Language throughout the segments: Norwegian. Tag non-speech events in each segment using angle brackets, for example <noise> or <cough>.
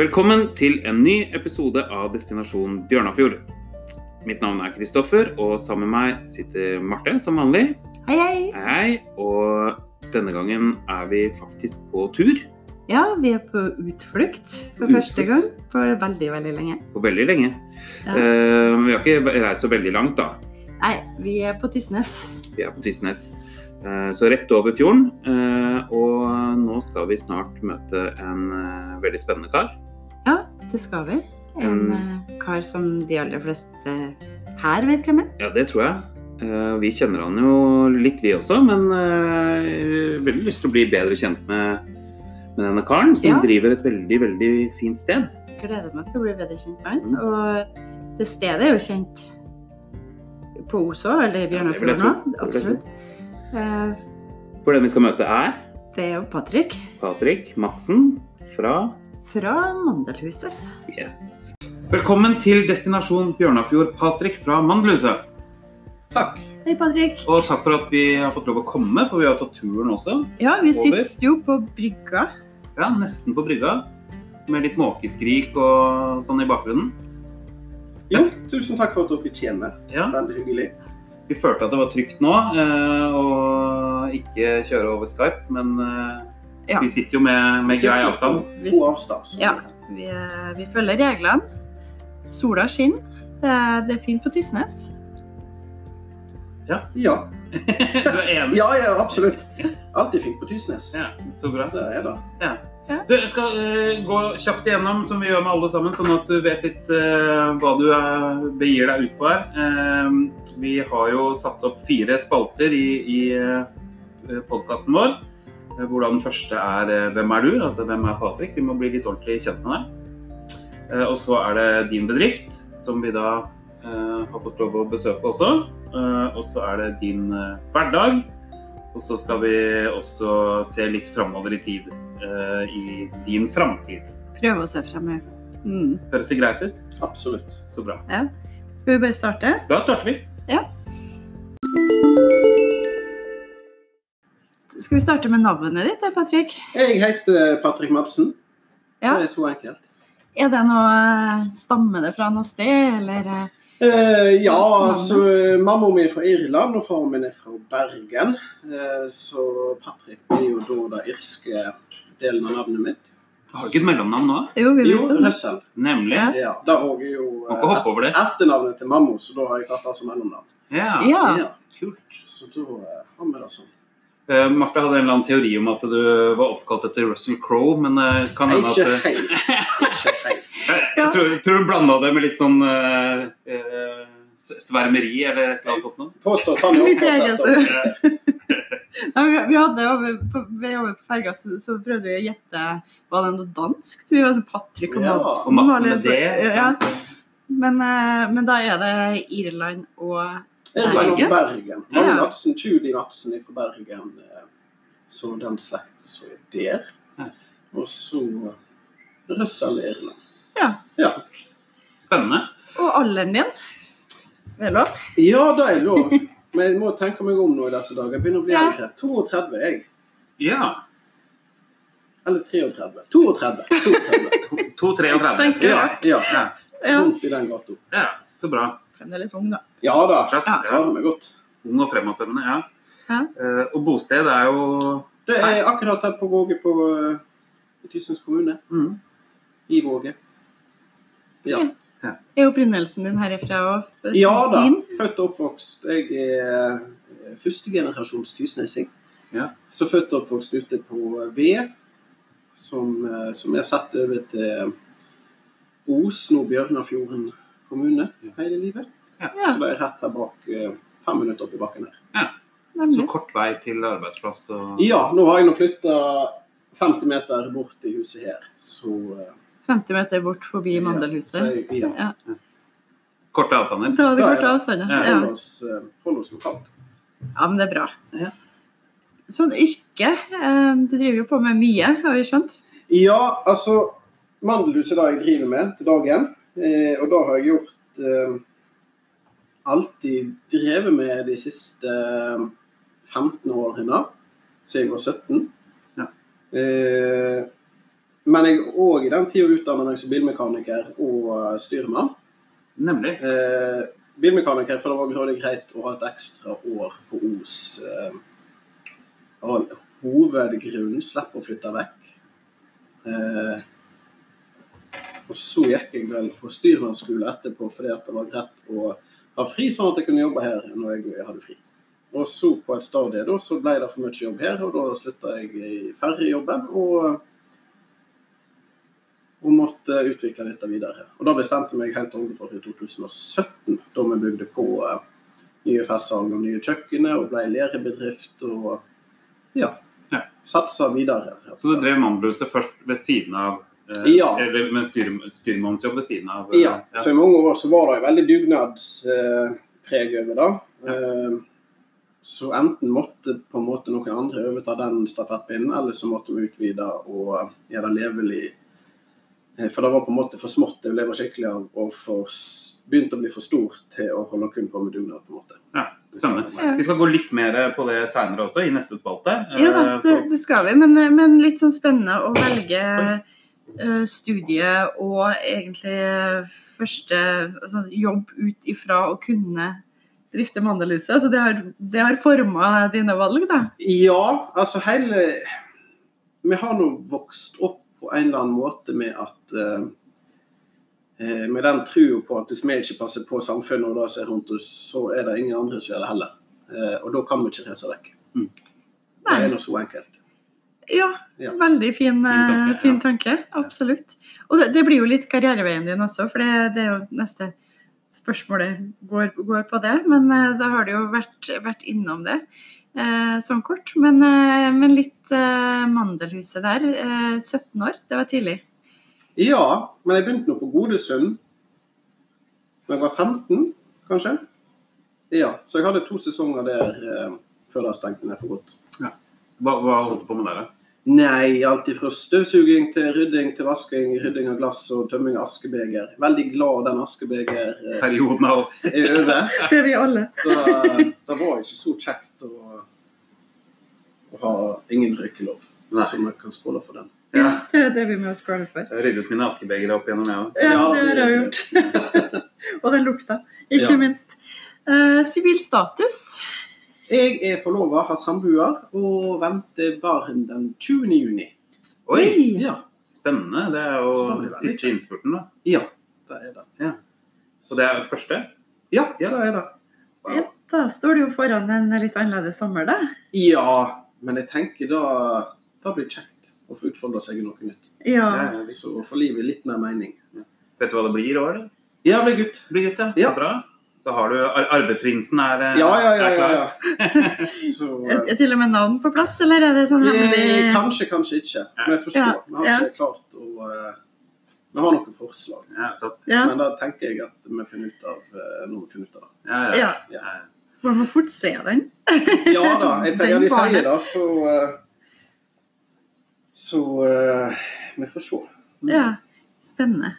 Velkommen til en ny episode av Destinasjon Bjørnafjord. Mitt navn er Kristoffer, og sammen med meg sitter Marte som vanlig. Hei, hei. Hei. Og denne gangen er vi faktisk på tur. Ja, vi er på utflukt for Utflukt. første gang på veldig, veldig lenge. På veldig lenge. Ja. Uh, vi har ikke reist så veldig langt, da. Nei, vi er på Tysnes. Vi er på Tysnes. Eh, Så rett over fjorden. Eh, Og nå skal vi snart møte en veldig spennende kar. Ja, det skal vi. En Mm. eh, kar som de aller fleste her vet hvem er. Ja, det tror jeg. Eh, Vi kjenner han jo litt, vi også, men jeg veldig lyst til å bli bedre kjent med, med denne karen, som Ja. driver et veldig, veldig fint sted. Gleder meg til å bli bedre kjent med han. Mm. Og det stedet er jo kjent på Oså, eller det òg. jeg jeg Absolutt. Eh, For den vi skal møte er Det er jo Patrick Patrick Madsen fra fra Mandelhuset. Yes. Velkommen til destinasjon Bjørnafjord, Patrick fra Mandelhuset. Takk. Hei, Patrick. Og takk for at vi har fått lov å komme, for vi har tatt turen også. Ja, vi Over. sitter jo på brygga. Ja, nesten på brygga. Med litt måkeskrik og sånn i bakgrunnen. Jo, tusen takk for at dere kommer. Ja. Veldig hyggelig. Vi følte at det var trygt nå eh, å ikke kjøre over Skype, men eh, Ja. vi sitter jo med, med grei avstand. God avstand. Ja. Vi, eh, vi følger reglene. Sola skinner. Det, er- det er fint på Tysnes. Ja. <laughs> Du er enig? ja, ja, absolutt. Alltid fint på Tysnes. Ja, så bra. Det er det. Du, jeg skal uh, gå kjapt igjennom, som vi gjør med alle sammen, sånn at du vet litt uh, hva du eh, begir deg ut på her. Eh, vi har jo satt opp fire spalter i, i uh, podkasten vår. Eh, Hvor den første er eh, 'Hvem er du?' Altså 'Hvem er Patrick?' Vi må bli litt ordentlig kjent med deg. Eh, og så er det 'Din bedrift', som vi da eh, har fått lov å besøke også. Eh, og så er det 'Din hverdag'. Og så skal vi også se litt framover i tid. eh, I din framtid. Prøve å se framover. Mm. Høres det greit ut? Absolutt. Så bra. Skal vi bare starte? Da starter vi. Skal vi starte med navnet ditt, Patrick? Jeg heter Patrick Madsen. Ja. Det er så enkelt. Er det noe Stammer det fra noe sted, eller eh, Eh, ja, altså Mamma mi er fra Irland, og faren min er fra Bergen. Eh, så Patrick er jo da den irske delen av navnet mitt. Har du ikke et mellomnavn nå? Jo, vi vet det. Russell. Nemlig. Ja. Det er jo eh, etternavnet til mamma, så da har jeg tatt det som mellomnavn. Ja, Ja. Ja, kult. så da eh, har vi det sånn. Uh, Marte hadde en eller annen teori om at du var oppkalt etter Russell Crowe, men uh, kan hende at uh, <laughs> jeg, tror, tror du blanda det med litt sånn uh, svermeri eller et eller annet sånt noe? Påstår han Mitt eget. <laughs> Nei, vi- vi hadde over på, ved over på ferga, så, så prøvde vi å gjette Var det noe dansk? Vi var Patrick og Madsen. Ja, Og Madsen med litt det. ja. Men, eh, men da er det Irland og Bergen? Bergen. Judy Madsen er fra Bergen. eh, Så den slekten som er der. Og så Russell Irland. Ja. Ja. Spennende. Og alderen din? Det er lov? ja, det er lov. Men jeg må tenke meg om nå i disse dager. Jeg begynner å bli Ja. eldre. 32 er jeg. Ja. Eller 33. 32. 32. 33. Ja, så. ja. Ja. Ja. Rundt i den gata. ja, så bra. Fremdeles ung, da. Ja da. Fortsatt. Ja. Klarer meg godt. Ung og fremadstormende, ja. Ja. Eh, og bosted er jo Det er akkurat her på Våge på uh, Tysens kommune. mm, I Våge. Ja. Er opprinnelsen din herifra òg? Ja da. din? Født og oppvokst. Jeg er eh, førstegenerasjons tysnesing. Ja. Så født og oppvokst ute på V, som, som jeg har sett over til Os, nå Bjørnafjorden kommune, hele livet. Ja, Så det er rett her bak, eh, fem minutter opp i bakken her. så kort vei til arbeidsplass og Ja, nå har jeg nå flytta 50 meter bort i huset her, så eh, 50 meter bort forbi Ja, Mandelhuset. ja. Ja. korte avstander. Da er det. korte avstander, Ja. hold oss, eh, hold oss lokalt. ja, men det er bra. Ja. Sånn yrke eh, Du driver jo på med mye, har vi skjønt? Ja, altså Mandelhuset er det jeg driver med til dagen. Eh, og da har jeg gjort eh, alltid drevet med de siste eh, 15 årene, siden jeg var 17. Ja. Eh, men jeg òg i den tida utdanna meg som bilmekaniker og eh, styrmann. Nemlig. Eh, bilmekaniker, for det var greit å ha et ekstra år på Os. Eh, var hovedgrunnen. Slippe å flytte vekk. Eh, og så gikk jeg vel på styrmannsskole etterpå fordi det var greit å ha fri, sånn at jeg kunne jobbe her når jeg hadde fri. Og så på et stadie da, så ble det for mye jobb her, og da slutta jeg i ferjejobben. Og, og måtte utvikle dette videre. Og da bestemte jeg meg helt for i 2017, da vi bygde på eh, nye festsalg og nye kjøkkener og ble lærebedrift og ja, Ja. satsa videre. Så du drev Mannbruset først ved siden av Ja. Eller med styr, styrmannsjobb ved siden av? Ja. Ja, så i mange år så var det en veldig dugnadspreg over det. Eh, Så enten måtte på en måte noen andre overta den stafettpinnen, eller så måtte vi utvide og gjøre det levelig. Eh, For det var på en måte for smått til å leve skikkelig av, og for, begynte å bli for stort til å holde kun på med dugnad. på en måte. Ja, Spennende. Ja. Vi skal gå litt mer på det seinere også, i neste spalte. Ja da, Eh, det, det skal vi. Men, men litt sånn spennende å velge eh, studie og egentlig første altså, jobb ut ifra å kunne drifte Mandelhuset. Så det har, det har forma dine valg, da. Ja, altså hele Vi har nå vokst opp på en eller annen måte med at eh, eh, Med den trua på at hvis vi ikke passer på samfunnet og det som er rundt oss, så er det ingen andre som gjør det heller. Eh, og da kan vi ikke reise vekk. Mm. Det er nå så enkelt. Ja, Ja. veldig fin, eh, tanke, fin ja. tanke. Absolutt. Og det, det blir jo litt karriereveien din også, for det, det er jo neste spørsmålet går, går på det. Men eh, da har du jo vært, vært innom det eh, sånn kort. Men, eh, men litt eh, Mandelhuset der. Eh, 17 år, det var tidlig. Ja, men jeg begynte nå på Godesund da jeg var 15, kanskje. Ja, Så jeg hadde to sesonger der eh, før det stengte ned for godt. Hva, hva holdt du på med der, da? Nei, alt fra støvsuging til rydding til vasking, rydding av glass og tømming av askebeger. Veldig glad den askebeger eh, er over. <laughs> Det er vi alle. Så eh, det var ikke så kjekt å, å ha ingen røykelov. Nei. Så vi kan skåle for den. Ja. Det er det vi må skåle for. Jeg har ryddet mine askebegre opp gjennom, jeg òg. Ja, Ja, det har jeg gjort. <laughs> Og den lukta, ikke Ja. minst. Sivil uh, status. Jeg er forlova, har samboer og venter barn den 20. juni. Oi, Ja, spennende. Det er jo det siste innspurten, da. ja det er det. Så det er første? Ja, det er det. Wow. Ja, da står du jo foran en litt annerledes sommer, da. Ja, men jeg tenker da det blir kjekt å få utfolde seg i noe nytt. Ja. Ja, ja. Så får livet litt mer mening. Vet du hva det blir i år? Ja, det blir gutt. Det blir gutt, ja. Ja. Så bra. Da har du ar Arveprinsen er, eh, Ja, ja, ja. ja, ja. <laughs> Så <laughs> Er er til og med navn på plass, eller er det sånn eh, hemmelig Kanskje, kanskje ikke. Vi forstår. Ja, Vi har ja. ikke klart å uh, Vi har noen forslag. Ja, sant. Ja. Men da tenker jeg at vi finner ut av uh, når vi finner ut av det. Ja, ja. Ja. ja. Man må fort se den. <laughs> Ja da, jeg tenker, ja, vi sier det, så uh, Så uh, vi får se. Mm. Ja, spennende.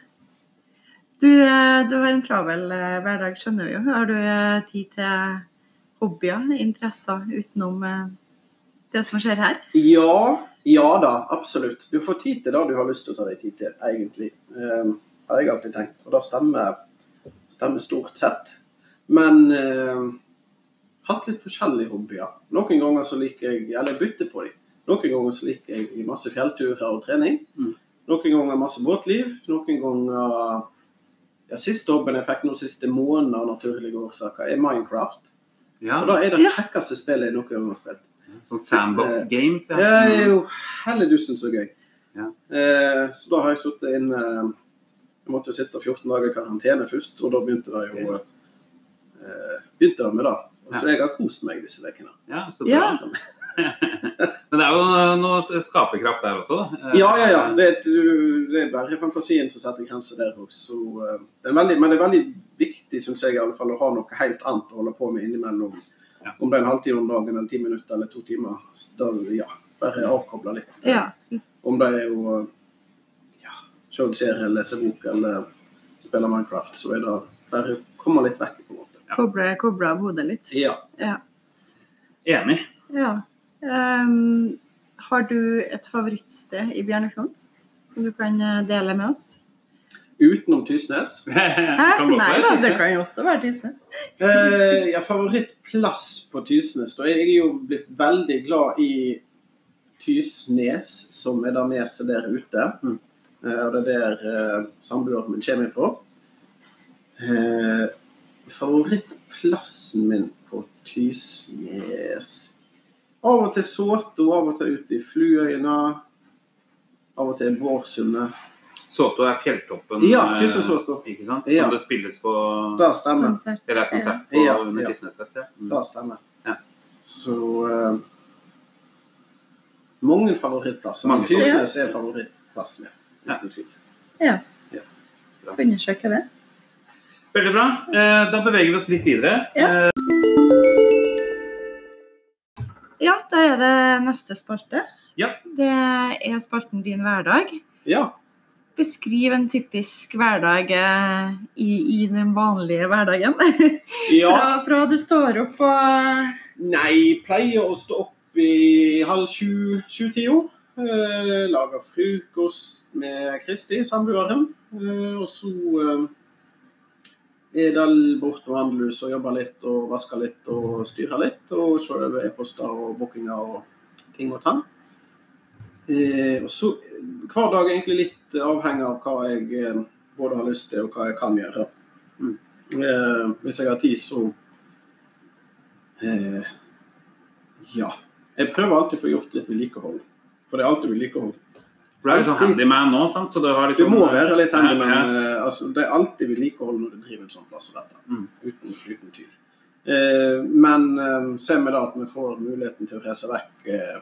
Du, eh, du har en travel eh, hverdag, skjønner vi jo. Har du eh, tid til hobbyer, interesser utenom det som skjer her? Ja, ja da, absolutt. Du får tid til det du har lyst til å ta deg tid til, egentlig. Um, har jeg alltid tenkt. Og det stemmer, stemmer stort sett. Men eh, hatt litt forskjellige hobbyer. Noen ganger så liker jeg Eller jeg bytter på dem. Noen ganger så liker jeg masse fjellturer og trening. Mm. Noen ganger masse båtliv. Noen ganger ja, Siste jobben jeg fikk nå siste måned av naturlige årsaker, er Minecraft. ja. Og da er det Ja. kjekkeste spillet jeg noen gang har spilt. Sånn sandbox games, ja. Det er jo helledusen så gøy. Ja. Eh, så da har jeg sittet inne Jeg måtte jo sitte 14 dager i karantene først, og da begynte det jo eh, begynte det med det. Og så jeg har kost meg disse ukene. ja. Så bra. Ja. <laughs> <laughs> Men det er jo noe skaperkraft der også, da. Ja, ja, ja. Det, er- det er bare fantasien som setter grenser der også. Eh, det veldig, men det er veldig viktig, syns jeg, i alle fall, å ha noe helt annet å holde på med innimellom. Ja. Om det er en halvtime om dagen, eller ti minutter eller to timer. Da, ja, bare avkoble litt. Ja. Om det er å ja, se en serie, lese bok eller spille Minecraft, så er det bare å komme litt vekk. på en måte. Koble, koble av hodet litt. Ja. Enig. Ja. Ehm, har du et favorittsted i Bjørnefjorden? som du kan eh, dele med oss? Utenom Tysnes. <laughs> Nei da, det kan jo også være Tysnes. uh, ja, favorittplass på Tysnes. Da. Jeg er jo blitt veldig glad i Tysnes, som er det neset der ute. Mm. Uh, og det er der uh, samboeren min kommer fra. Uh, favorittplassen min på Tysnes Av og til Såto, av og til ute i Fluøyene. Av og til Bårdsundet. Såto er fjelltoppen, Ja, eh, Såto. ikke sant? Ja. Som det spilles på Det stemmer. Konsert. Eller er konsert på Ja, under ja. Tysnesfest. Ja. Mm. Det stemmer. Ja. Så eh, Mange favorittplasser. Mange Tysnes er favorittplassen. Ja. Ja. Ja. Får undersøke det. Veldig bra. Eh, Da beveger vi oss litt videre. Ja. Er det neste spalte. Ja. Det er spalten Din hverdag. Ja. Beskriv en typisk hverdag eh, i, i den vanlige hverdagen. <laughs> ja. Fra, fra du står opp og Nei, pleier å stå opp i halv sju, sju-tida. Eh, lager frokost med Kristi, samboeren. Eh, og så eh, det bort på handlehus og jobber litt og vasker litt og styrer litt. Og ser over e-poster og bookinger og ting og tang. Eh, og så hver dag egentlig litt avhengig av hva jeg eh, både har lyst til og hva jeg kan gjøre. Mm. Eh, hvis jeg har tid, så eh, Ja. Jeg prøver alltid å få gjort litt vedlikehold. For det er alltid vedlikehold. For du er jo sånn handyman nå, sant? så du har Du liksom må være litt handy, men Ja, ja. eh, altså, det er alltid vedlikehold når du driver en sånn plass som dette. Mm. Uten, uten tvil. Eh, men eh, ser vi da at vi får muligheten til å reise vekk eh,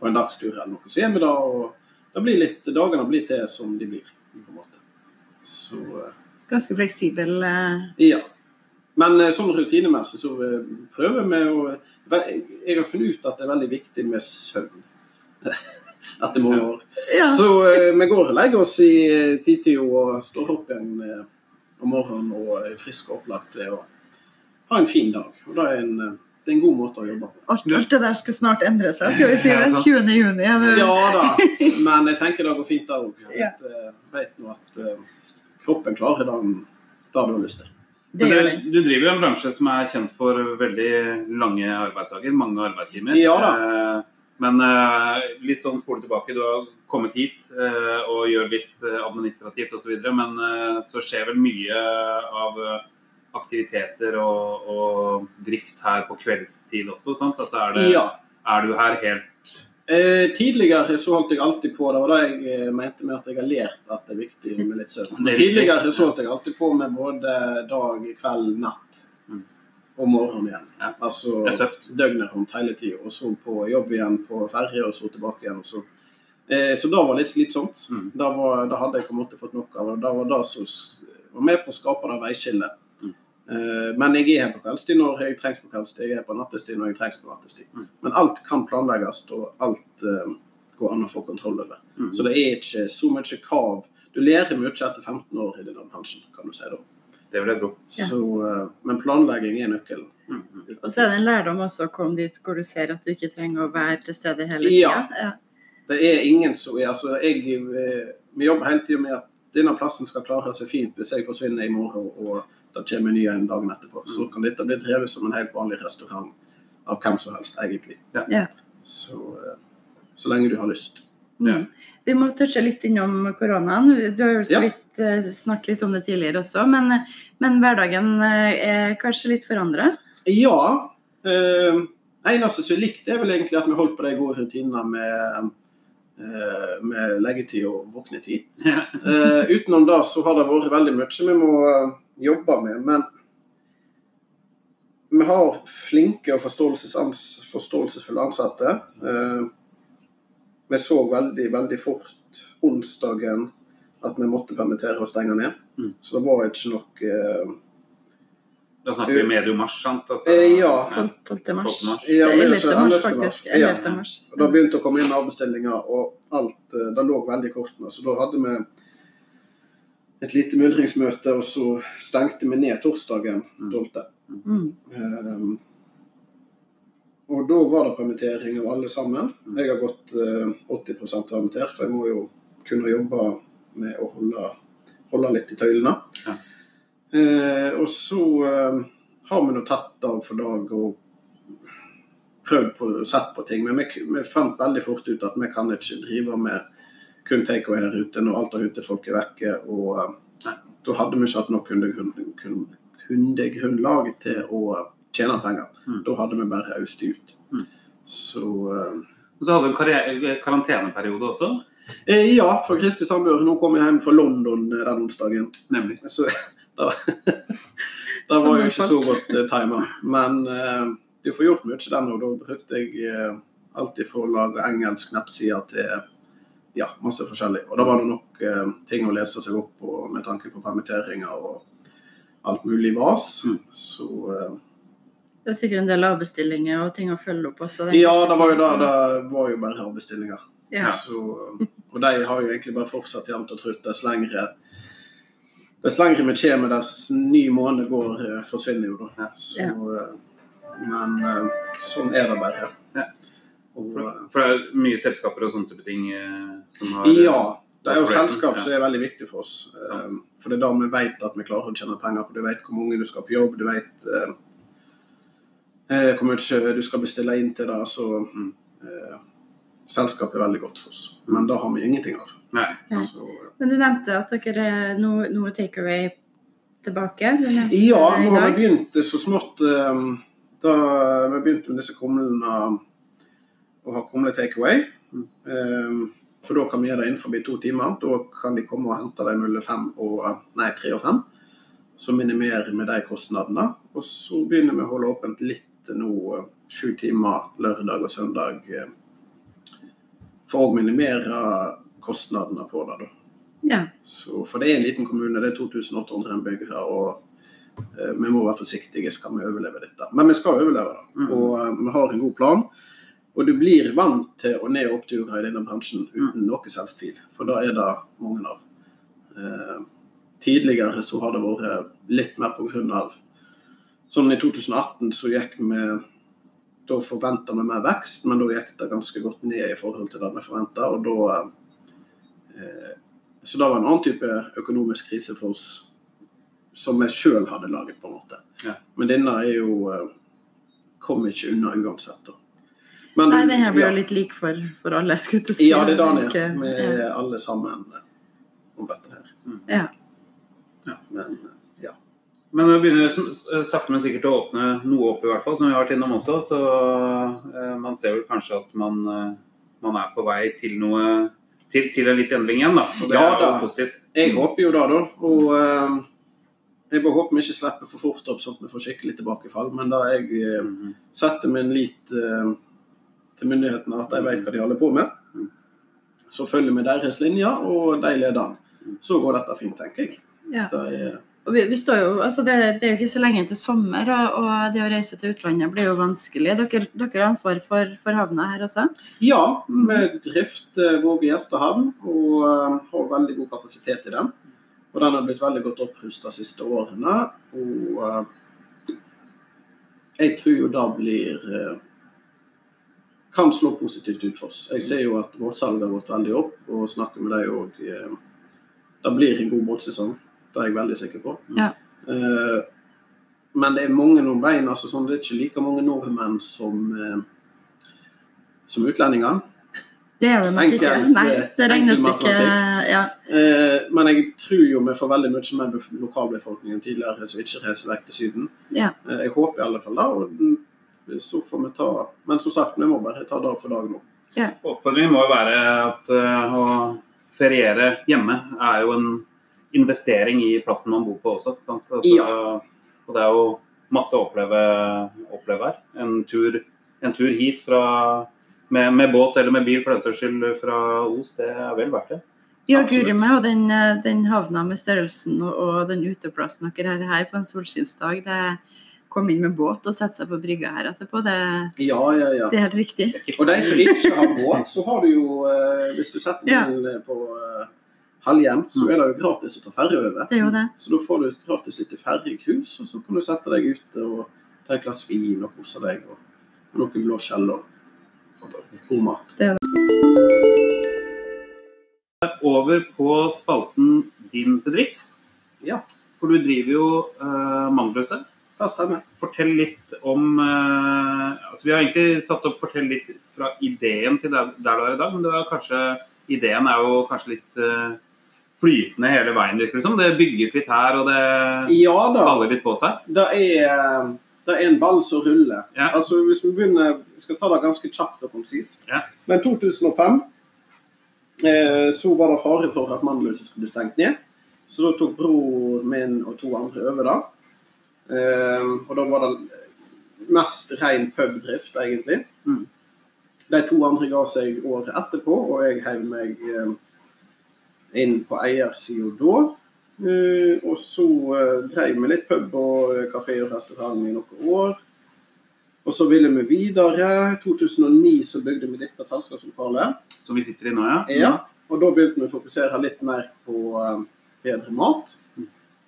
på en dagstur eller noe, så gjør vi det. Og det blir litt, dagene blir til som de blir. på en måte. Så eh, ganske fleksibel. eh, ja. Men sånn rutinemessig så prøver vi å Jeg har funnet ut at det er veldig viktig med søvn <laughs> etter mange år. Ja. Så eh, vi går og legger oss i eh, titida og står opp igjen eh, om morgenen og er friske og opplagt og har ha en fin dag. Og det er en, eh, det er en god måte å jobbe på. Alt, alt det der skal snart endre seg, skal vi si. Ja, Den 20. juni. er det- Ja da, <laughs> men jeg tenker det går fint der òg. Ja. Jeg vet nå at eh, kroppen klarer det da du har lyst til. Det det, du driver jo en bransje som er kjent for veldig lange arbeidsdager, mange arbeidstimer. Ja da. Men eh, litt sånn spole tilbake, du har kommet hit eh, og gjør litt eh, administrativt osv., men så skjer vel mye av aktiviteter og, og drift her på kveldstid også, sant? Altså er, det, Ja. er du her helt Eh, tidligere så holdt jeg alltid på, det var det jeg mente med at jeg har lært at det er viktig med litt søvn. Er. Tidligere så holdt jeg alltid på med både dag, kveld, natt Mm. og morgen igjen. Ja. Altså Det er tøft. døgnet rundt hele tida. Og så på jobb igjen på ferje, og så tilbake igjen. Så. Eh, så det var litt slitsomt. Mm. Da, var, da hadde jeg på en måte fått nok av det. Da var det som var med på å skape det veiskillet. Mm. Eh, men jeg er her på kveldstid når jeg trengs på kveldstid. Jeg er på nattestid når jeg trengs på nattestid. Mm. Men alt kan planlegges, og alt eh, går an å få kontroll over. Mm. Så det er ikke så mye krav. Du lærer mye etter 15 år i denne bransjen, kan du si da. Det vil jeg tro. Ja. Så, eh, men planlegging er nøkkelen. Mm. -hmm. Og så er det en lærdom også å komme dit hvor du ser at du ikke trenger å være til stede hele Ja. tida. Ja. Det er ingen som er altså jeg, eh, Vi jobber hele tida med at denne plassen skal klare seg fint hvis jeg forsvinner i morgen og det kommer en ny en dagen etterpå. Så kan dette bli drevet som en helt vanlig restaurant av hvem som helst, egentlig. Ja. Ja. Så, eh, så lenge du har lyst. Mm. Ja. Vi må touche litt innom koronaen. Du har jo så vidt eh, snakket litt om det tidligere også, men, men hverdagen eh, er kanskje litt forandra? Ja. Eh, eneste som er likt, er vel egentlig at vi holdt på de gode rutinene med, eh, med leggetid og våknetid. Ja. Eh, utenom det så har det vært veldig mye vi må jobbe med. Men vi har flinke og forståelsesfulle ansatte. Eh, vi så veldig, veldig fort onsdagen at vi måtte permittere og stenge ned. Mm. Så det var ikke nok eh, Da snakker vi medio mars, sant? Altså, Eh, ja. 12. 12. mars. 12. mars. Ja, 11. altså, mars, 11. faktisk. Ja. 11. mars. Og Da begynte å komme inn avbestillinger, og alt eh, det lå veldig i kortene. Så da hadde vi et lite myldringsmøte, og så stengte vi ned torsdagen Mm. 12. Mm. Um, og da var det permittering av alle sammen. Mm. Jeg har gått eh, 80 permittert, for jeg må jo kunne jobbe med å holde, holde litt i tøylene. Ja. Eh, og så eh, har vi nå tatt dag for dag og prøvd på, sett på ting. Men vi, vi fant veldig fort ut at vi kan ikke drive med kun takeaway her ute når alt av utefolk er vekke. Og eh, da hadde vi ikke hatt nok kundegrunn, kunde, kundegrunnlag til å tjene penger. Mm. Da hadde vi bare øst ut. Mm. Så eh, Og så hadde du en karriere- karanteneperiode også, eh, Ja, for Kristi samboer. Nå kom jeg hjem fra London eh, den onsdagen. nemlig. Så <laughs> da, da var jo ikke så godt eh, tima. Men eh, du får gjort mye den, og da brukte jeg eh, alt ifra å lage engelsk nettside til ja, masse forskjellig. Og da var det nok eh, ting å lese seg opp på med tanke på permitteringer og alt mulig vas. Mm. Så eh, Det er sikkert en del avbestillinger og ting å følge opp også. ja, det var jo da det var jo bare avbestillinger. Ja. Så, og de har jo egentlig bare fortsatt jevnt og trutt. Dess lengre Dess lengre vi kommer, dess ny måned går, eh, forsvinner jo da. Så, Ja. eh, men eh, sånn er det bare. Ja. Og, For, for det er mye selskaper og sånne type ting som har ja, det er jo selskap som er veldig viktig for oss. Sant. For det er da vi vet at vi klarer å tjene penger på. Du vet hvor mange du skal på jobb, du vet eh, eh, hvor mye du skal bestille inn til det. Så Mm. Eh, selskap er veldig godt for oss. Men da har vi ingenting av. Nei. Ja. Så, ja. Men du nevnte at dere noe, noe take away takeaway tilbake. Ja, nå har vi begynt så smått eh, Da vi begynte med disse kumlene å ha kumle takeaway. Mm. Eh, For da kan vi gjøre det innenfor to timer. Da kan de komme og hente dem mellom fem og nei, tre og fem. Så minimerer vi de kostnadene. Og så begynner vi å holde åpent litt nå, sju timer lørdag og søndag. For å minimere kostnadene på det. Ja. Så, for det er en liten kommune, det er 2800 innbyggere. og eh, Vi må være forsiktige, skal vi overleve dette. Men vi skal overleve det. Mm. Og eh, vi har en god plan. Og du blir vant til å ned oppturer i denne bransjen uten noe som tvil. For da er det mange av. Eh, tidligere så har det vært litt mer pga. Sånn i 2018 så gikk vi Da forventa vi mer vekst, men da gikk det ganske godt ned i forhold til det vi forventa. Eh, Så det var en annen type økonomisk krise for oss som vi sjøl hadde laget, på en måte. Ja. Men denne er jo eh, Kom ikke unna uansett, da. Men Nei, den her blir ja. jo litt lik for, for alle, skulle jeg si. Ja, det er det den er. Vi er alle sammen eh, om dette her. Ja. Ja. Men eh, ja. Men det begynner s- sakte, men sikkert å åpne noe opp, i hvert fall, som vi har vært innom også. Så eh, man ser vel kanskje at man, eh, man er på vei til noe til, til en litt endring igjen, da. Og det Ja, er jo da. positivt. Jeg håper jo det, da. Og uh, jeg bare håper vi ikke slipper for fort opp, sånn at vi får skikkelig tilbakefall. Men da jeg eh, Mhm. setter min lit uh, til myndighetene, at de vet hva de holder på med, Mm. så følger vi deres linjer, og de leder den. Mm. Så går dette fint, tenker jeg. Ja. Det er, vi, vi står jo, altså det, det er jo ikke så lenge til sommer, og, og det å reise til utlandet blir jo vanskelig. Dere, dere har ansvar for, for havna her også? Ja, Mm. vi drifter vår gjestehavn og eh, har veldig god kapasitet i den. Og den har blitt veldig godt opprusta de siste årene. Og eh, jeg tror jo det blir eh, kan slå positivt ut for oss. Jeg ser jo at båtsalget har gått veldig opp, og snakker med dem òg. Det blir en god båtsesong, det er jeg veldig sikker på. Ja. Uh, Men det er mange nordmenn. altså sånn, Det er ikke like mange nordmenn som, uh, som utlendinger. Det er det nok ikke. Nei, det regnes ikke ja. Eh, men jeg tror jo vi får veldig mye mer bef- lokalbefolkningen tidligere som ikke reiser vekk til Syden. Ja. Eh, jeg håper i alle fall det. Og så får vi ta Men som sagt, vi må bare ta dag for dag nå. Oppfordringen må jo være at uh, å feriere hjemme er jo en investering i plassen man bor på også. Sant? Altså, Ja. Og det er jo masse å oppleve, oppleve her. En tur, en tur hit fra, med, med båt eller med bil for den saks skyld fra Os, det er vel verdt det. Ja, guri meg, og den, eh, den havna med størrelsen og, og den uteplassen dere har her på en solskinnsdag, det kom inn med båt og sette seg på brygga her etterpå, det, Ja, ja, ja. det er helt riktig. Og de som ikke har båt, så har du jo eh, Hvis du setter Ja. bilen på eh, så er det jo gratis å ta ferje over. Det gjør det. Så da får du gratis litt ferjeghus, og så kan du sette deg ute og ta et glass vin og kose deg. Og noe blåskjell og Fantastisk. god mat. Det er det. over på spalten Din bedrift. Ja. For du driver jo uh, Mangløse. Ja, stemmer. Fortell litt om uh, altså Vi har egentlig satt opp fortell litt fra ideen til der, der du er i dag, men det var kanskje, ideen er jo kanskje litt eh, flytende hele veien, virker det som. Det bygges litt her, og det Ja baller litt på seg. Det er, det er en ball som ruller. Ja. Altså Hvis vi begynner Vi skal ta det ganske kjapt opp om sist. Ja. Men 2005 eh, så var det fare for at Mandelhuset skulle bli stengt ned. Så da tok bror min og to andre over det. Eh, og da var det mest ren pubdrift, egentlig. Mm. De to andre ga seg året etterpå, og jeg heiv meg eh, inn på eiersida da. Eh, og så uh, drev vi litt pub og eh, kafé og restaurant i noen år. Og så ville vi videre. I 2009 så bygde vi dette selskapslokalet. Som vi sitter i nå, ja. Ja, og da begynte vi å fokusere litt mer på eh, bedre mat.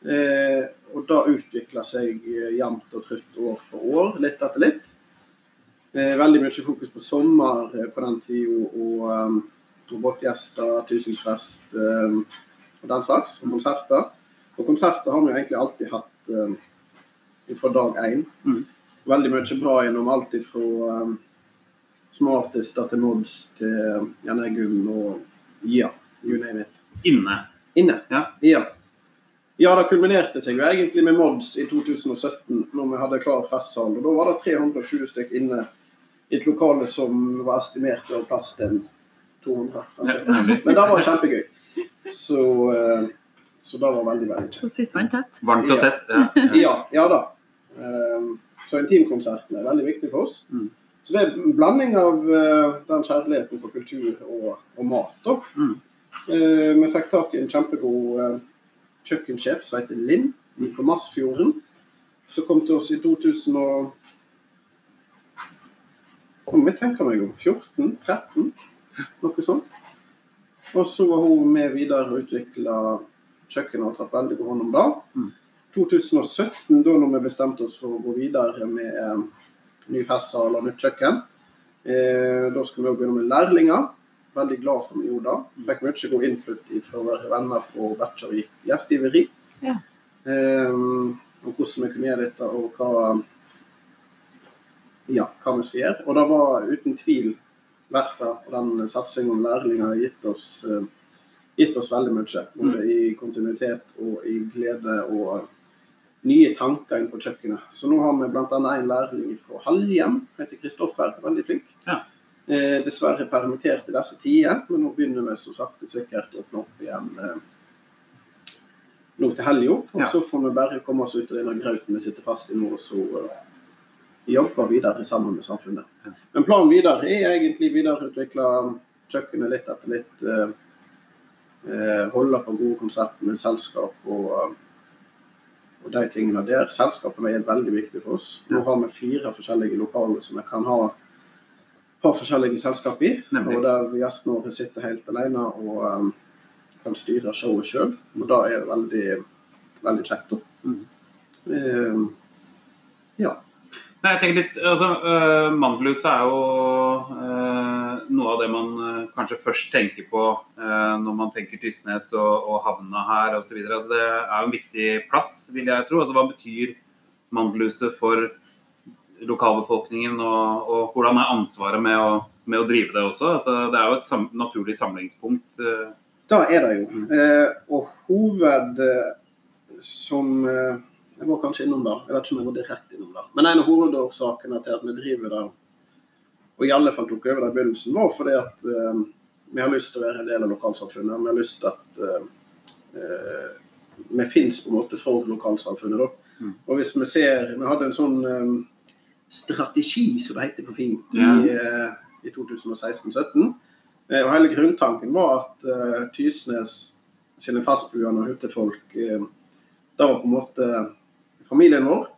Eh, og da utvikla seg eh, jevnt og trutt år for år, litt etter litt. Eh, veldig mye fokus på sommer eh, på den tida, og, um, og båtgjester, tusenfest eh, og den slags, og konserter. Og konserter har vi jo egentlig alltid hatt eh, fra dag én. Mm. Veldig mye bra gjennom alt fra um, smartister til mods til um, Jan Eggum og ja, you name it. Inne. Inne. Ja. ja. Ja, det kulminerte seg jo egentlig med Mods i 2017, når vi hadde klar festsal. Og da var det 320 stykk inne i et lokale som var estimert å ha plass til 200. Ja, Men det var kjempegøy. Så, eh, så det var veldig, veldig kjekt. Så sitter man tett. Varmt og tett. Ja. <laughs> ja. Ja, da. Ehm, Så intimkonserten er veldig viktig for oss. Mm. Så det er en blanding av eh, den kjærligheten for kultur og, og mat. da. Mm. Eh, vi fikk tak i en kjempegod eh, kjøkkensjef som heter Linn fra Massfjorden. Som kom til oss i 2000 og Om jeg tenker meg om 14-13, noe sånt. Og så var hun med videre og utvikla kjøkkenet og tatt veldig god hånd om det. Mm. 2017, da når vi bestemte oss for å gå videre med eh, ny festsal og nytt kjøkken, eh, da skulle vi begynne med lærlinger. Veldig glad for at vi gjorde det. Fikk mye god input fra våre venner på Bachelor i gjestgiveri. Ja. Eh, om hvordan vi kunne gjøre dette, og hva, ja, hva vi skulle gjøre. Og det var uten tvil verdt det. Og den satsingen lærlinger har gitt oss, eh, gitt oss veldig mye. Både i kontinuitet og i glede og nye tanker inn på kjøkkenet. Så nå har vi bl.a. en lærling fra Halhjem, heter Kristoffer. Veldig flink. Ja. Eh, dessverre permittert i disse tider, men nå begynner vi så sakte sikkert å åpne opp igjen eh, nå til helga. Og Ja. så får vi bare komme oss ut av denne grauten vi sitter fast i nå, og så eh, jobbe videre sammen med samfunnet. Men planen videre er egentlig videreutvikle kjøkkenet litt etter litt. Eh, eh, holde på gode konsepter med selskap og, og de tingene der. Selskapene er veldig viktig for oss. Nå har vi fire forskjellige lokaler som vi kan ha, ha forskjellige selskap i. Nemlig. Og der gjestene våre sitter helt alene og um, kan styre showet sjøl. Og det er veldig, veldig kjekt. Mm. Eh, ja. Nei, jeg tenker litt, altså, uh, Mandelhuset er jo uh, noe av det man uh, kanskje først tenker på når man tenker Tysnes og, og havna her osv. Altså, det er jo en viktig plass, vil jeg tro. Altså, hva betyr Mandelhuset for lokalbefolkningen, og, og hvordan er ansvaret med å, med å drive det også? Altså, det er jo et sam naturlig samlingspunkt. Da er det jo. Mm. Eh, og hoved eh, som eh, Jeg var kanskje innom det. Jeg vet ikke om jeg var direkte innom det. Men en av hovedårsakene til at vi driver det, og i alle fall tok over det i begynnelsen, var fordi at eh, vi har lyst til å være en del av lokalsamfunnet. Vi har lyst til at eh, eh, vi finnes på en måte for lokalsamfunnet. da. Mm. Og hvis vi ser Vi hadde en sånn um, strategi, som det heter på fint, mm. i, uh, i 2016-2017. Eh, Og hele grunntanken var at uh, Tysnes sine fastboende og hyttefolk uh, Det var på en måte familien vår.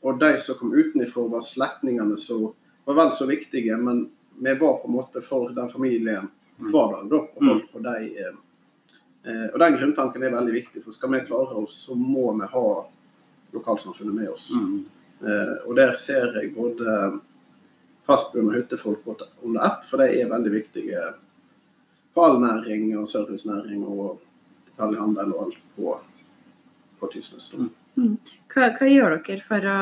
Og de som kom utenfra, var slektningene som var vel så viktige, men vi var på en måte for den familien hver dag. da, og holdt på de, eh, eh, og Den grunntanken er veldig viktig. for Skal vi klare oss, så må vi ha lokalsamfunnet med oss. mm. Eh, og der ser jeg både fastboende og hyttefolk under ett, for de er veldig viktige for all næring og servicenæring og detaljhandel og alt på, på Tysnes. da. Hva, hva gjør dere for å,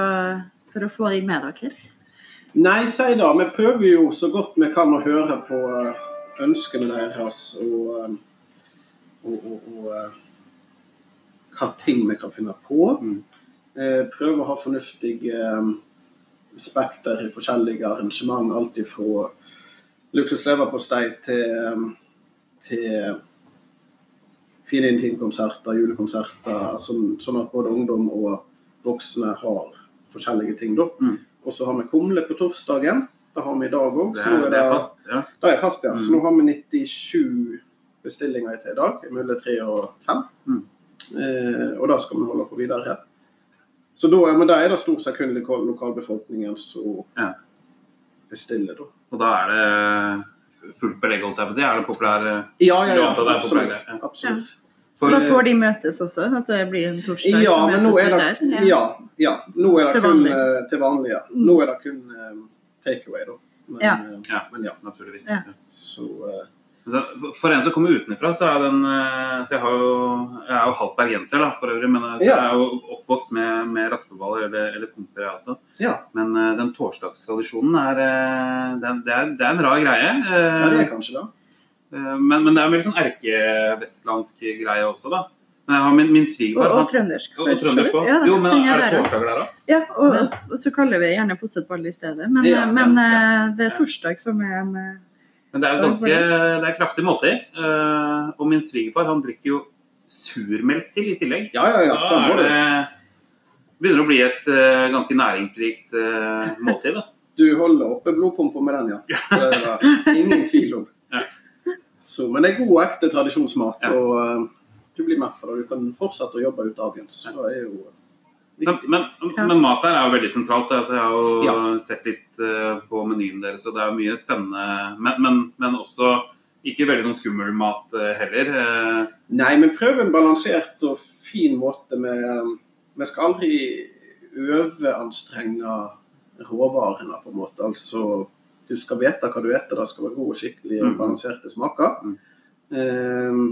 for å få de med dere? Nei, si da. Vi prøver jo så godt vi kan å høre på eh, ønskene deres og, eh, og, og, og eh, hva ting vi kan finne på. Mm. Prøve å ha fornuftige spekter i forskjellige arrangement. Alt ifra luksusleverpostei til, til fine intimkonserter, julekonserter. Sånn, sånn at både ungdom og voksne har forskjellige ting. da. Mm. Og så har vi kumle på torsdagen. Det har vi i dag òg. Det er, det er fast. Ja. Det er fast, ja. Mm. Så nå har vi 97 bestillinger til i dag. Mellom tre og fem. Mm. Eh, og da skal vi holde på videre. Så da, men da er det stort sett kun lokalbefolkningen som Ja. bestiller, da. Og da er det fullt belegg, holdt jeg på å si. Er det populær Ja, ja, ja. det er Absolutt. ja. absolutt. Og da får de møtes også? At det blir en torsdag Ja, som møtes er det, der? ja, ja, nå er det Til kun vanlig. eh, til vanlig. Ja. Mm. Nå er det kun eh, takeaway, da. Men Ja. eh, Ja. men ja. Naturligvis. Ja. Så eh, Så For en som kommer utenfra, så er den eh, Så jeg, har jo, jeg er jo halvt bergenser, da, for øvrig. Men eh, så Ja. jeg er jo oppvokst med, med raspeballer eller, eller pumper, jeg også. ja. Men eh, den torsdagstradisjonen er, det, det, er, det er en rar greie. eh, ja, det er kanskje det. eh, men, men det er en veldig sånn erkevestlandsk greie også, da. Men jeg har min, min svigerfar og og trøndersk. og, og trøndersk. Ja, Jo, men er det torsdag torsdager der òg? Ja, og, og, så kaller vi gjerne potetball i stedet. Men, Ja, men ja. det er torsdag som er en Men det er jo ganske det er kraftig måltid. Uh, og min svigerfar han drikker jo surmelk til i tillegg. Ja, ja, ja. Da Da er det begynner å bli et uh, ganske næringsrikt uh, måltid. da. <laughs> Du holder oppe blodpumpa med den, ja. Det er det <laughs> ingen tvil om. Ja. Så, men det er god og ekte tradisjonsmat, Ja. og uh, du blir mett av det. Du kan fortsette å jobbe ut dagen. Så det er jo Men, men, Ja. men mat her er jo veldig sentralt. Altså, jeg har jo Ja. sett litt uh, på menyen deres, og det er jo mye spennende. Men, men, men også ikke veldig sånn skummel mat uh, heller. Uh, Nei, men prøv en balansert og fin måte med Vi skal aldri overanstrenge råvarene, på en måte. Altså, du skal vite hva du spiser. Det skal være gode, skikkelig mm. balanserte smaker. Mm.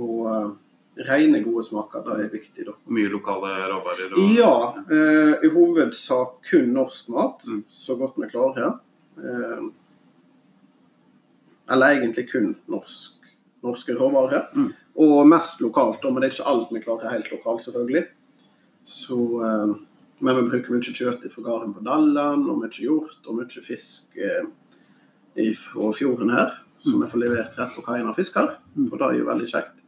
Og rene, gode smaker, det er viktig, da. mye lokale råvarer. Og, Ja, eh, i hovedsak kun norsk mat, Mm. så godt vi klarer. Eh, eller egentlig kun norsk, norske råvarer. Mm. Og mest lokalt, men det er ikke alt vi klarer helt lokalt, selvfølgelig. Så, eh, men vi bruker mye kjøtt fra gården på Dalland, og mye hjort og mye fisk eh, fra fjorden her. Som Mm. vi får levert rett på kaien av fisker. Mm. Og det er jo veldig kjekt.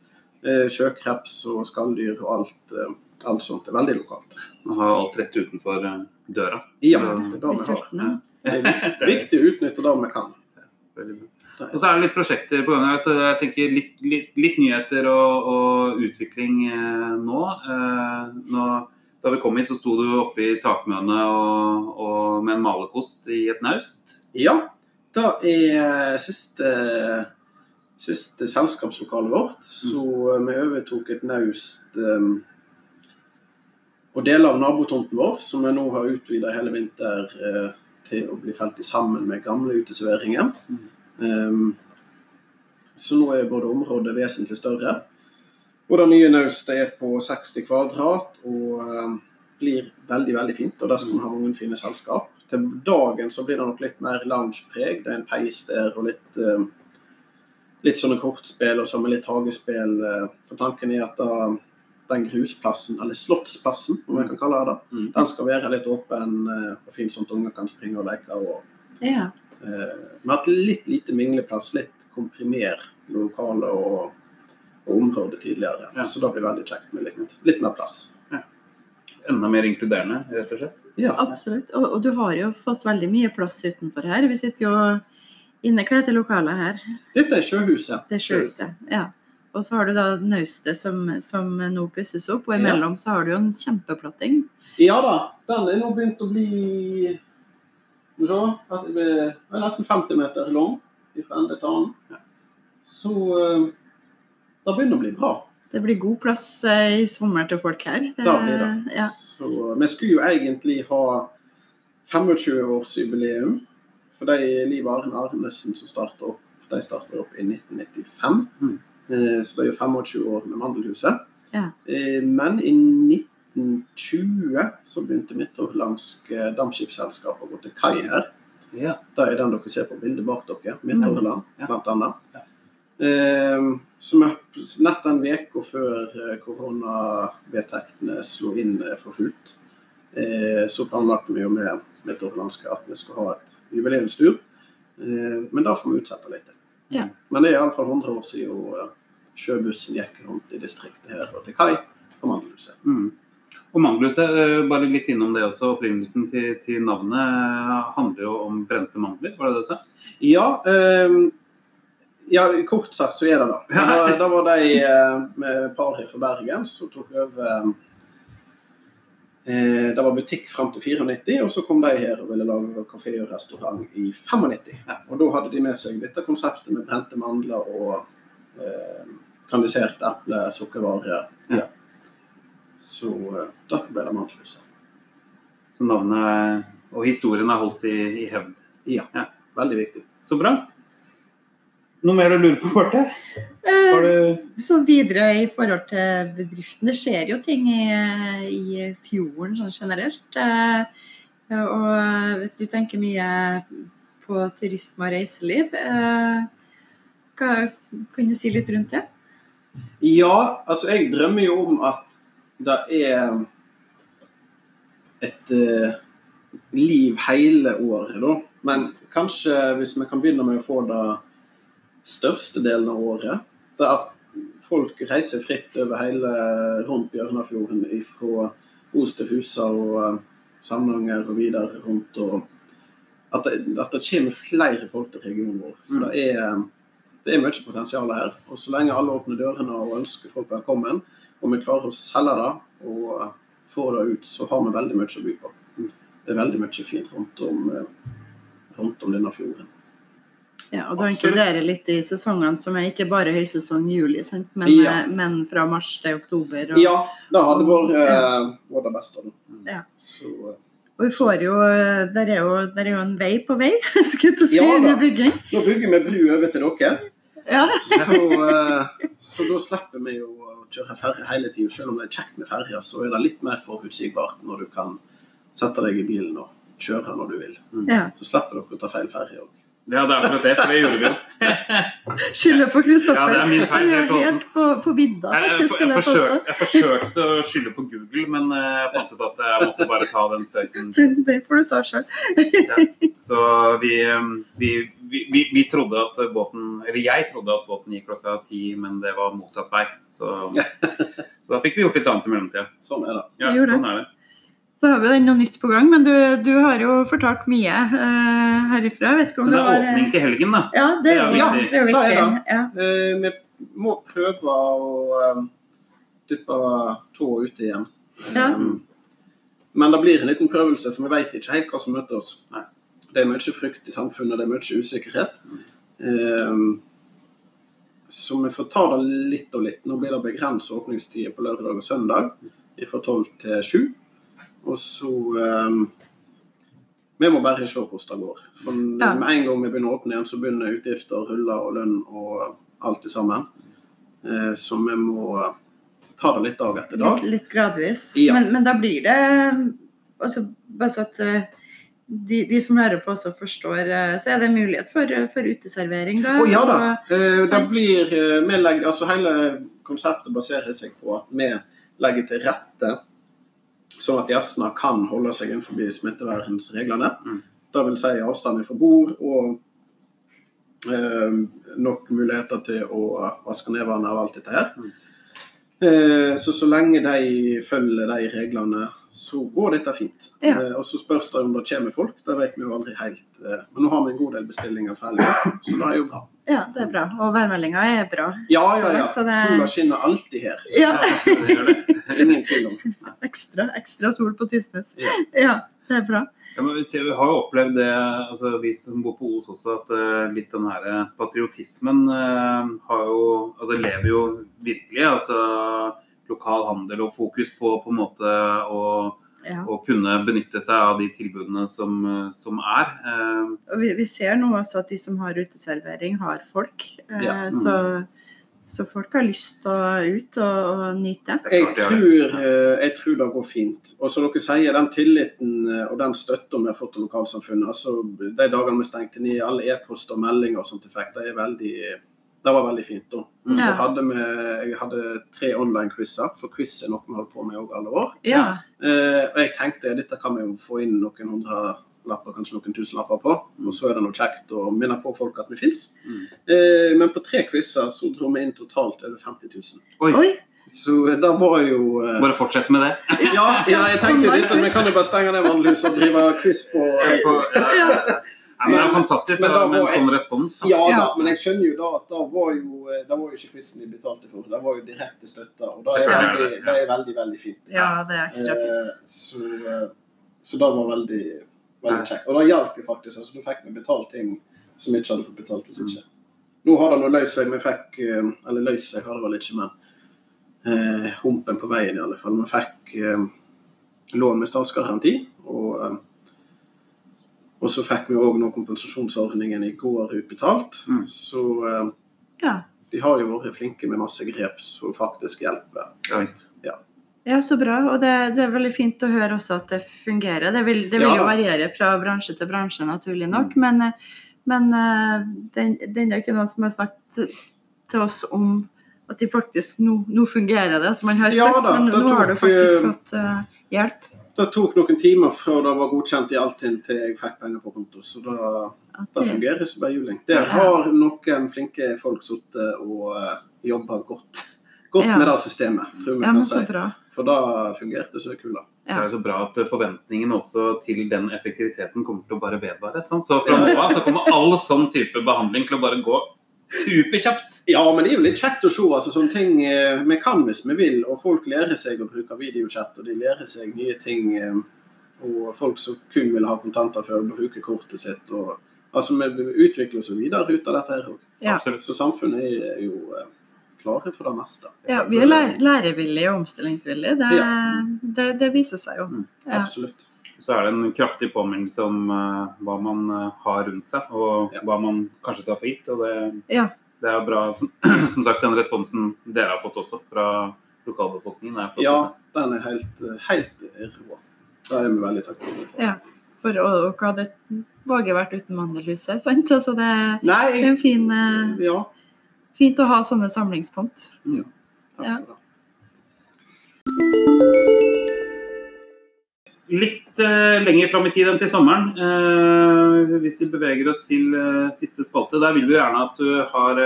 Eh, Sjøkreps og skalldyr og alt, eh, alt sånt er veldig lokalt. Man har alt rett utenfor eh, døra. Ja, <laughs> det er det vi har. Det er viktig, viktig å utnytte det vi kan. Det Og så er det litt prosjekter på gang. Altså så jeg tenker litt, litt, litt nyheter og, og utvikling eh, nå. Eh, nå. Da vi kom hit, så sto du oppe i takmøene og, og med en malerkost i et naust. Ja, det er siste, siste selskapslokalet vårt. Så vi overtok et naust um, og deler av nabotomten vår, som vi nå har utvida hele vinter uh, til å bli felt i sammen med gamle uteserveringer. Um, så nå er både området vesentlig større. Og det nye naustet er på 60 kvadrat og um, blir veldig veldig fint. Og der skal vi ha mange fine selskap. Til dagen så blir det nok litt mer loungepreg. Det er en peis der og litt, um, litt sånne kortspill og sånn med litt hagespill. uh, For tanken er at da, den grusplassen, eller Slottsplassen, om jeg kan kalle det det, Mm. den skal være litt åpen uh, og fin sånn at unger kan springe og leke. og Ja. Eh, Vi har hatt litt lite mingleplass, litt komprimert lokale og, og område tidligere. Ja. Så det blir veldig kjekt med litt, litt mer plass. Ja. Enda mer inkluderende, rett og slett. Ja. Absolutt. Og, og du har jo fått veldig mye plass utenfor her. Vi sitter jo inne Hva heter lokalet her? Dette er Sjøhuset. Det er Sjøhuset. Ja. Og så har du da naustet som, som nå pusses opp, og imellom så har du jo en kjempeplatting. Ja da, den er nå begynt å bli Skal vi se at det blir- den er nesten 50 meter lang fra ende til annen. Ja. Så eh, det begynner å bli bra. Det blir god plass eh, i sommer til folk her. Det, Da blir det. Ja. Så vi skulle jo egentlig ha 25-årsjubileum for de Liv Arne Arnesen som starta opp De starta opp i 1995. Mm. Eh, Så det er jo 25 år med Mandelhuset. Ja. Eh, Men i 1920 så begynte Midthordlandsk Dampskipsselskap å gå til kai her. Ja. Det er den dere ser på bildet bak dere. Midthordland, Ja. blant annet. Ja. Eh, som er nett en uke før koronavedtektene slo inn for fullt, eh, så planlagte vi jo med Midthordlandske at vi skulle ha et jubileumstur. Eh, men det får vi utsette litt. Ja. Men det er iallfall 100 år siden eh, sjøbussen gikk rundt i distriktet her og til kai på Mandelhuset. Mm. Og Mandelhuset, bare litt innom det også, opprinnelsen til, til navnet handler jo om brente mandler, var det det du sa? Ja, eh, ja, kort sagt så er det det. Da, da var de eh, med her fra Bergen som tok over eh, Det var butikk fram til 94, og så kom de her og ville lage kafé og restaurant i 95. Ja. Og da hadde de med seg dette konseptet med brente mandler og eh, kandisert eple, sukkervarer. Ja. Så eh, derfor ble det Mandelhuset. Så navnet og historien er holdt i, i hevd. Veldig viktig. Så bra. Noe mer du lurer på, Marte? Eh, du Så videre i forhold til bedriften, det skjer jo ting i, i fjorden sånn generelt. Eh, Og du tenker mye på turisme og reiseliv. Eh, Hva, kan du si litt rundt det? Ja, altså jeg drømmer jo om at det er et liv hele året, da. Men kanskje hvis vi kan begynne med å få det største delen av året. Det at folk reiser fritt over hele rundt Bjørnafjorden fra Os til Fusa og eh, Samnanger og videre rundt. og at det, at det kommer flere folk til regionen vår. For det er det er mye potensial her. Og så lenge alle åpner dørene og ønsker folk velkommen, og vi klarer å selge det og få det ut, så har vi veldig mye å by på. Det er veldig mye fint rundt om, eh, rundt om denne fjorden. Ja, og da inkluderer litt i sesongene som er ikke bare høysesong juli? Men, Ja. eh, men fra mars til oktober. Og, Ja, da hadde vært, eh, vært det beste. Da. Ja. Så, eh, og vi får jo Der er jo, der er jo en vei på vei, <laughs> skal jeg si, Ja da. bygging. nå bygger vi bru over til dere, Ja, så, eh, så da slipper vi jo å kjøre ferje hele tiden. Selv om det er kjekt med ferje, så er det litt mer forutsigbart når du kan sette deg i bilen og kjøre når du vil. ja. Så slipper dere å ta feil ferje òg. Ja, hadde jeg akkurat det, for det gjorde vi jo. <laughs> Skylder på Kristoffer. Ja, det er min feil, Han er helt på, på vidda, faktisk. jeg, jeg, jeg jeg forsøkte å skylde på Google, men eh, jeg fant ut at jeg måtte bare ta den støyten. <laughs> Det får du ta sjøl. Så vi, eh, vi, vi, vi, vi trodde at båten Eller jeg trodde at båten gikk klokka ti, men det var motsatt vei. Så, så da fikk vi gjort litt annet i mellomtida. Sånn er det. Ja, sånn er det. Så har vi den noe nytt på gang, men du, du har jo fortalt mye uh, herifra. Jeg vet ikke om det det var er åpning til helgen, da. Ja, det er jo, Ja, det er jo viktig. det. Ja. Uh, vi må prøve å dyppe dyppe tåa ute igjen. Ja. Um, men det blir en liten prøvelse, for vi vet ikke helt hva som møter oss. Nei. Det er mye frykt i samfunnet, det er mye usikkerhet. Um, så vi får ta det litt og litt. Nå blir det begrenset åpningstider på lørdag og søndag fra 12 til 7. Og så um, Vi må bare se hvordan det går. For Ja. Med en gang vi begynner å åpne igjen, så begynner utgifter, huller og lønn og alt det sammen. Uh, så vi må ta det litt dag etter dag. Litt, litt gradvis. Ja. Men, men da blir det også, Bare så at eh, de, de som hører på også forstår, eh, så er det mulighet for, for uteservering da. Å ja da. og- Eh, det blir, legger, altså Hele konseptet baserer seg på at vi legger til rette sånn at gjestene kan holde seg innenfor smittevernreglene. Mm. Dvs. si avstand fra bord og eh, nok muligheter til å vaske nevene og alt dette her. Mm. Eh, så så lenge de følger de reglene, så går dette fint. Ja. Eh, og så spørs det om det kommer folk, det vet vi jo aldri helt. Eh, men nå har vi en god del bestillinger fra helga, så det er jo bra. Ja, det er bra. Og værmeldinga er bra. Ja, ja, ja. Så det- Sola skinner alltid her. Så Ja. det det. ingen tvil om. <laughs> Ekstra, ekstra sol på Tysnes. Ja. Ja, det er bra. Ja, men vi, ser, vi har jo opplevd det, altså vi som bor på Os også, at uh, litt den her patriotismen uh, har jo, altså lever jo virkelig. altså Lokal handel og fokus på på en måte å Ja. og kunne benytte seg av de tilbudene som, som er. Eh, Og vi, vi ser nå også at de som har uteservering, har folk. Eh, Ja. Mm. så, så folk har lyst til å ut og, og nyte. Jeg tror, det. eh, jeg tror det går fint. Og som dere sier, den tilliten og den støtta vi har fått av lokalsamfunnet altså De dagene vi stengte ned, alle e-poster og meldinger og sånt effekt, det er veldig det var veldig fint. da. Mm. så hadde vi, Jeg hadde tre online-quizer, for quiz er noe vi holder på med også alle år. Ja. Eh, og jeg tenkte dette kan vi jo få inn noen hundre lapper, kanskje noen tusen lapper på. Og så er det noe kjekt å minne på folk at vi fins. Mm. Eh, men på tre quizer så dro vi inn totalt over 50 000. Oi, Oi! Så da var jo uh... bare fortsette med det. ja, ja, jeg tenkte jo litt at vi kan jo bare stenge ned vannlyset og drive quiz på <laughs> Ja. <laughs> Ja, men det er fantastisk Men da, da med en sånn respons. Da. Ja da, Ja. men jeg skjønner jo da at da var jo, eh, da var jo ikke quizen de betalte for. Det var jo direkte støtte. Og det er, veldig, det, ja. er veldig, veldig fint. ja, det er ekstra fint. Eh, så, eh, så det var veldig, veldig kjekt. Og det hjalp jo faktisk. altså Du fikk meg betalt ting som vi ikke hadde fått betalt hvis ikke. Nå har det nå løst seg. Vi fikk Eller løst seg har det vel ikke, men eh, humpen på veien i alle fall. Vi fikk eh, lån med statsgaranti. Og, eh, og så fikk vi òg noen kompensasjonsordningen i går utbetalt. Mm. Så eh, Ja. de har jo vært flinke med masse grep som faktisk hjelper. Ja, visst. ja, så bra. Og det, det er veldig fint å høre også at det fungerer. Det vil, det vil Ja. jo variere fra bransje til bransje, naturlig Mm. nok. Men, eh, men eh, den, den er ikke noen som har snakket til oss om at de faktisk nå, nå fungerer det som man har Ja sagt, da, men det nå har du faktisk eh, fått uh, hjelp. Det tok noen timer før det var godkjent i Altinn til jeg fikk penger på konto. Så da, At det det, fungerer som bare juling. Der har noen flinke folk sittet og uh, jobba godt, godt Ja. med det systemet, tror vi ja, men kan så si. bra. For da fungerte så kula. Så er det så bra at forventningen også til den effektiviteten kommer til å bare vedvare. Sant? Så fra Ja. nå av så kommer all sånn type behandling til å bare gå superkjapt. Ja, men det er jo litt kjekt å se. altså sånne ting eh, Vi kan hvis vi vil, og folk lærer seg å bruke videochat, og de lærer seg nye ting. eh, Og folk som kun vil ha kontanter før, bruker kortet sitt. og altså Vi utvikler oss videre ut av dette her òg. Ja. Så samfunnet er jo eh, klare for det meste. Ja, vi er lærevillige og omstillingsvillige. Det, Ja. det, det viser seg jo. Mm. Ja. Så er det en kraftig påminnelse om uh, hva man eh, har rundt seg, og Ja. hva man kanskje tar for gitt. Og det, Ja. det er bra, som, <clears throat> som sagt, den responsen dere har fått også fra lokalbefolkningen. er Ja, se. den er helt, helt rå. Det er vi veldig takknemlige for. Ja. For hva hadde Våge vært uten Mandelhuset, sant? Altså det, det Nei, er en fin, eh, ja. fint å ha sånne samlingspunkt. Ja, Takk Ja. for det. Litt uh, lenger fram i tid enn til sommeren, uh, hvis vi beveger oss til uh, siste spalte, der vil vi gjerne at du har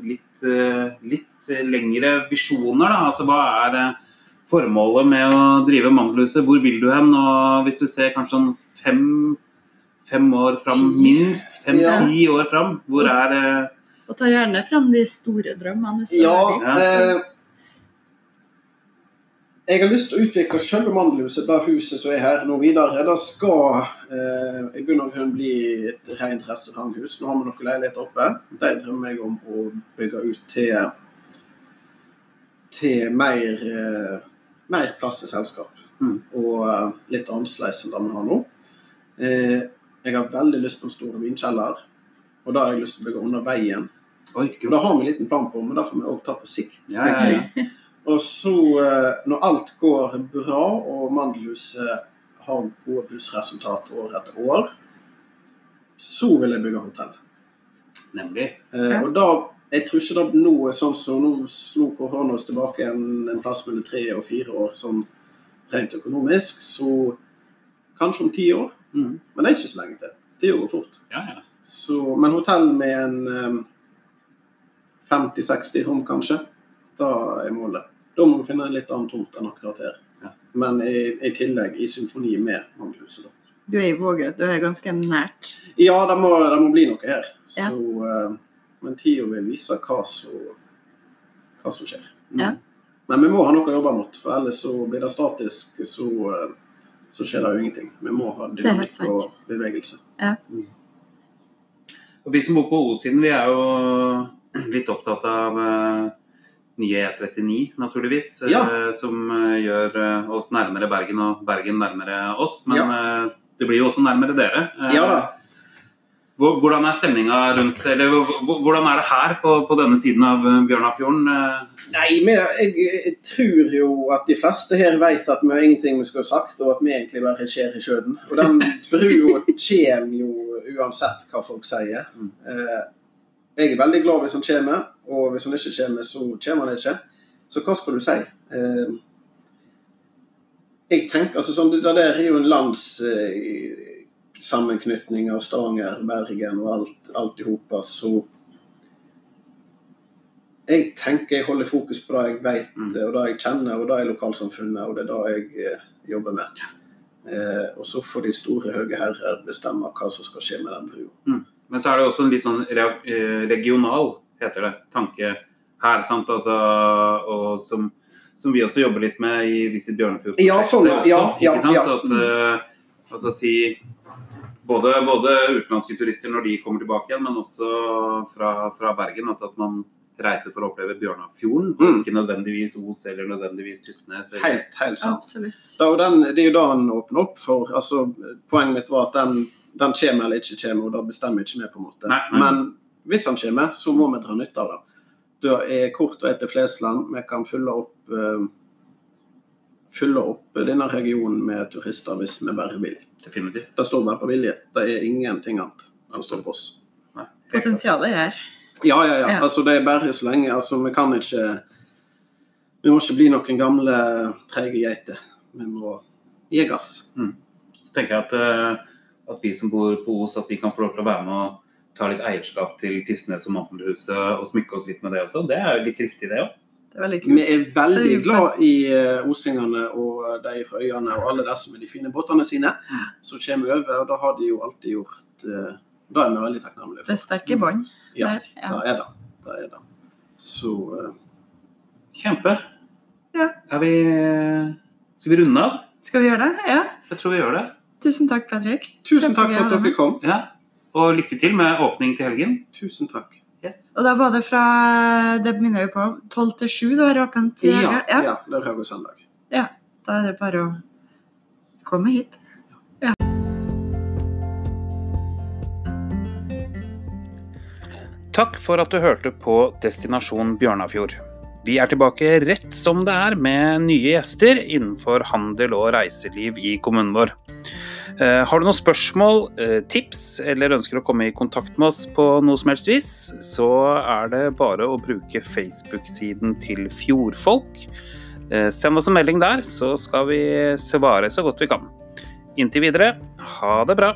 litt, litt lengre visjoner. Da. Altså, hva er formålet med å drive Mandelhuset? Hvor vil du hen? Og hvis du ser kanskje sånn fem, fem år fram, minst fem-ti Ja. år fram, hvor er Og ta gjerne fram de store drømmene. hvis det Ja, jeg har lyst til å utvikle selve Mandelhuset, det huset som er her, nå videre. Det skal eh, i bunn og grunn bli et rent restauranthus. Nå har vi noen leiligheter oppe. De drømmer jeg om å bygge ut til, til mer, eh, mer plass til selskap. Mm. Og eh, litt annerledes enn det vi har nå. Eh, jeg har veldig lyst på en stor vinkjeller, og det har jeg lyst til å bygge under veien. Oi, Og Det har vi en liten plan på, men det får vi også ta på sikt. Ja, ja, ja. <laughs> Og så, eh, når alt går bra, og Mandelhuset har gode plussresultat år etter år, så vil jeg bygge hotell. Nemlig. Eh, Og da, jeg tror ikke det nå er sånn som nå slo korona oss tilbake en, en plass mellom tre og fire år sånn rent økonomisk, så kanskje om ti år. Mm. Men det er ikke så lenge til. Det går fort. Ja, ja. Så, men hotell med en um, 50-60 rom, kanskje, da er målet. Da må vi finne en litt annen tomt enn akkurat her. Ja. Men i, i tillegg i symfoni med Mandelhuset. da. Du er i Vågøy, du er ganske nært. Ja, det må, det må bli noe her. Ja. Så, eh, men tida vil vise hva som, hva som skjer. Mm. Ja. Men vi må ha noe å jobbe mot, for ellers så blir det statisk, så, eh, så skjer det jo ingenting. Vi må ha dynamikk og bevegelse. Og vi som bor på O-siden, vi er jo <clears throat> litt opptatt av eh, nye E39, naturligvis. Ja. eh, Som eh, gjør eh, oss nærmere Bergen og Bergen nærmere oss. Men ja. det blir jo også nærmere dere. Ja da. Hvordan er stemninga rundt Eller hvordan er det her på, på denne siden av Bjørnafjorden? Nei, men jeg, jeg tror jo at de fleste her vet at vi har ingenting vi skal ha sagt, og at vi egentlig bare skjer i sjøen. Og den brua kommer jo uansett hva folk sier. Mm. Jeg er veldig glad hvis den kommer, og hvis han ikke kommer, så kommer han ikke. Så hva skal du si? Eh, jeg tenker, altså sånn, Det der er jo en landssammenknytning av Stavanger, Bergen og alt, alt i hopa, så jeg tenker jeg holder fokus på det jeg vet, Mm. og det jeg kjenner, og det er lokalsamfunnet, og det er det jeg eh, jobber med. Eh, og så får de store, høye herrer bestemme hva som skal skje med den brua. Men så er det også en litt sånn re eh, regional, heter det, tanke her. sant? Altså, og som, som vi også jobber litt med i Visit Bjørnefjord-prosjektet. Ja, sånn, ja. Ja, ja, ikke sant? ja. At, uh, altså si både, både utenlandske turister når de kommer tilbake igjen, men også fra, fra Bergen. altså at man reiser for å oppleve Bjørnafjorden, Mm. ikke nødvendigvis Os eller nødvendigvis Tysnes. Eller... Helt, helt sant. Absolutt. Da, den, det er jo det han åpner opp for. Altså, poenget mitt var at den, den kommer eller ikke kommer, og da bestemmer ikke vi. på en måte. Nei, nei. Men hvis han kommer, så må vi dra nytte av det. Det er kort vei til Flesland. Vi kan fylle opp, eh, fylle opp denne regionen med turister hvis vi bare vil. Definitivt. Det står bare på vilje. Det er ingenting annet enn å stå på oss. Nei. Potensialet er her. Ja, ja, ja. Ja. Altså, det er bare så lenge. Altså, vi kan ikke Vi må ikke bli noen gamle, treige geiter. Vi må gi gass. Så tenker jeg at, eh, at vi som bor på Os, at vi kan få lov til å være med og ta litt eierskap til Tysnes og Mantelhuset og smykke oss litt med det også. Det er jo litt riktig, det òg. Det er Vi er veldig glad i eh, osingene og de fra øyene og alle der som er de fine båtene sine Mm. som kommer over, og det har de jo alltid gjort. Da Det er vi veldig takknemlige Det er sterke bånd Ja, der. Ja. det er det. det, er det. Så uh... Kjempe. Ja. Er vi Skal vi runde av? Skal vi gjøre det? Ja. Jeg tror vi gjør det. Tusen takk, Patrick. tusen takk for at dere kom. Ja. Og lykke til med åpning til helgen. Tusen takk. Yes. Og da var det fra Det minner jeg på. 12 til 7 det var åpent? i Ja, helga? ja. ja. lørdag og søndag. Da er det bare å komme hit. Takk for at du hørte på Destinasjon Bjørnafjord. Vi er tilbake rett som det er med nye gjester innenfor handel og reiseliv i kommunen vår. Eh, Har du noen spørsmål, eh, tips eller ønsker å komme i kontakt med oss på noe som helst vis, så er det bare å bruke Facebook-siden til Fjordfolk. Eh, Send oss en melding der, så skal vi svare så godt vi kan. Inntil videre, ha det bra.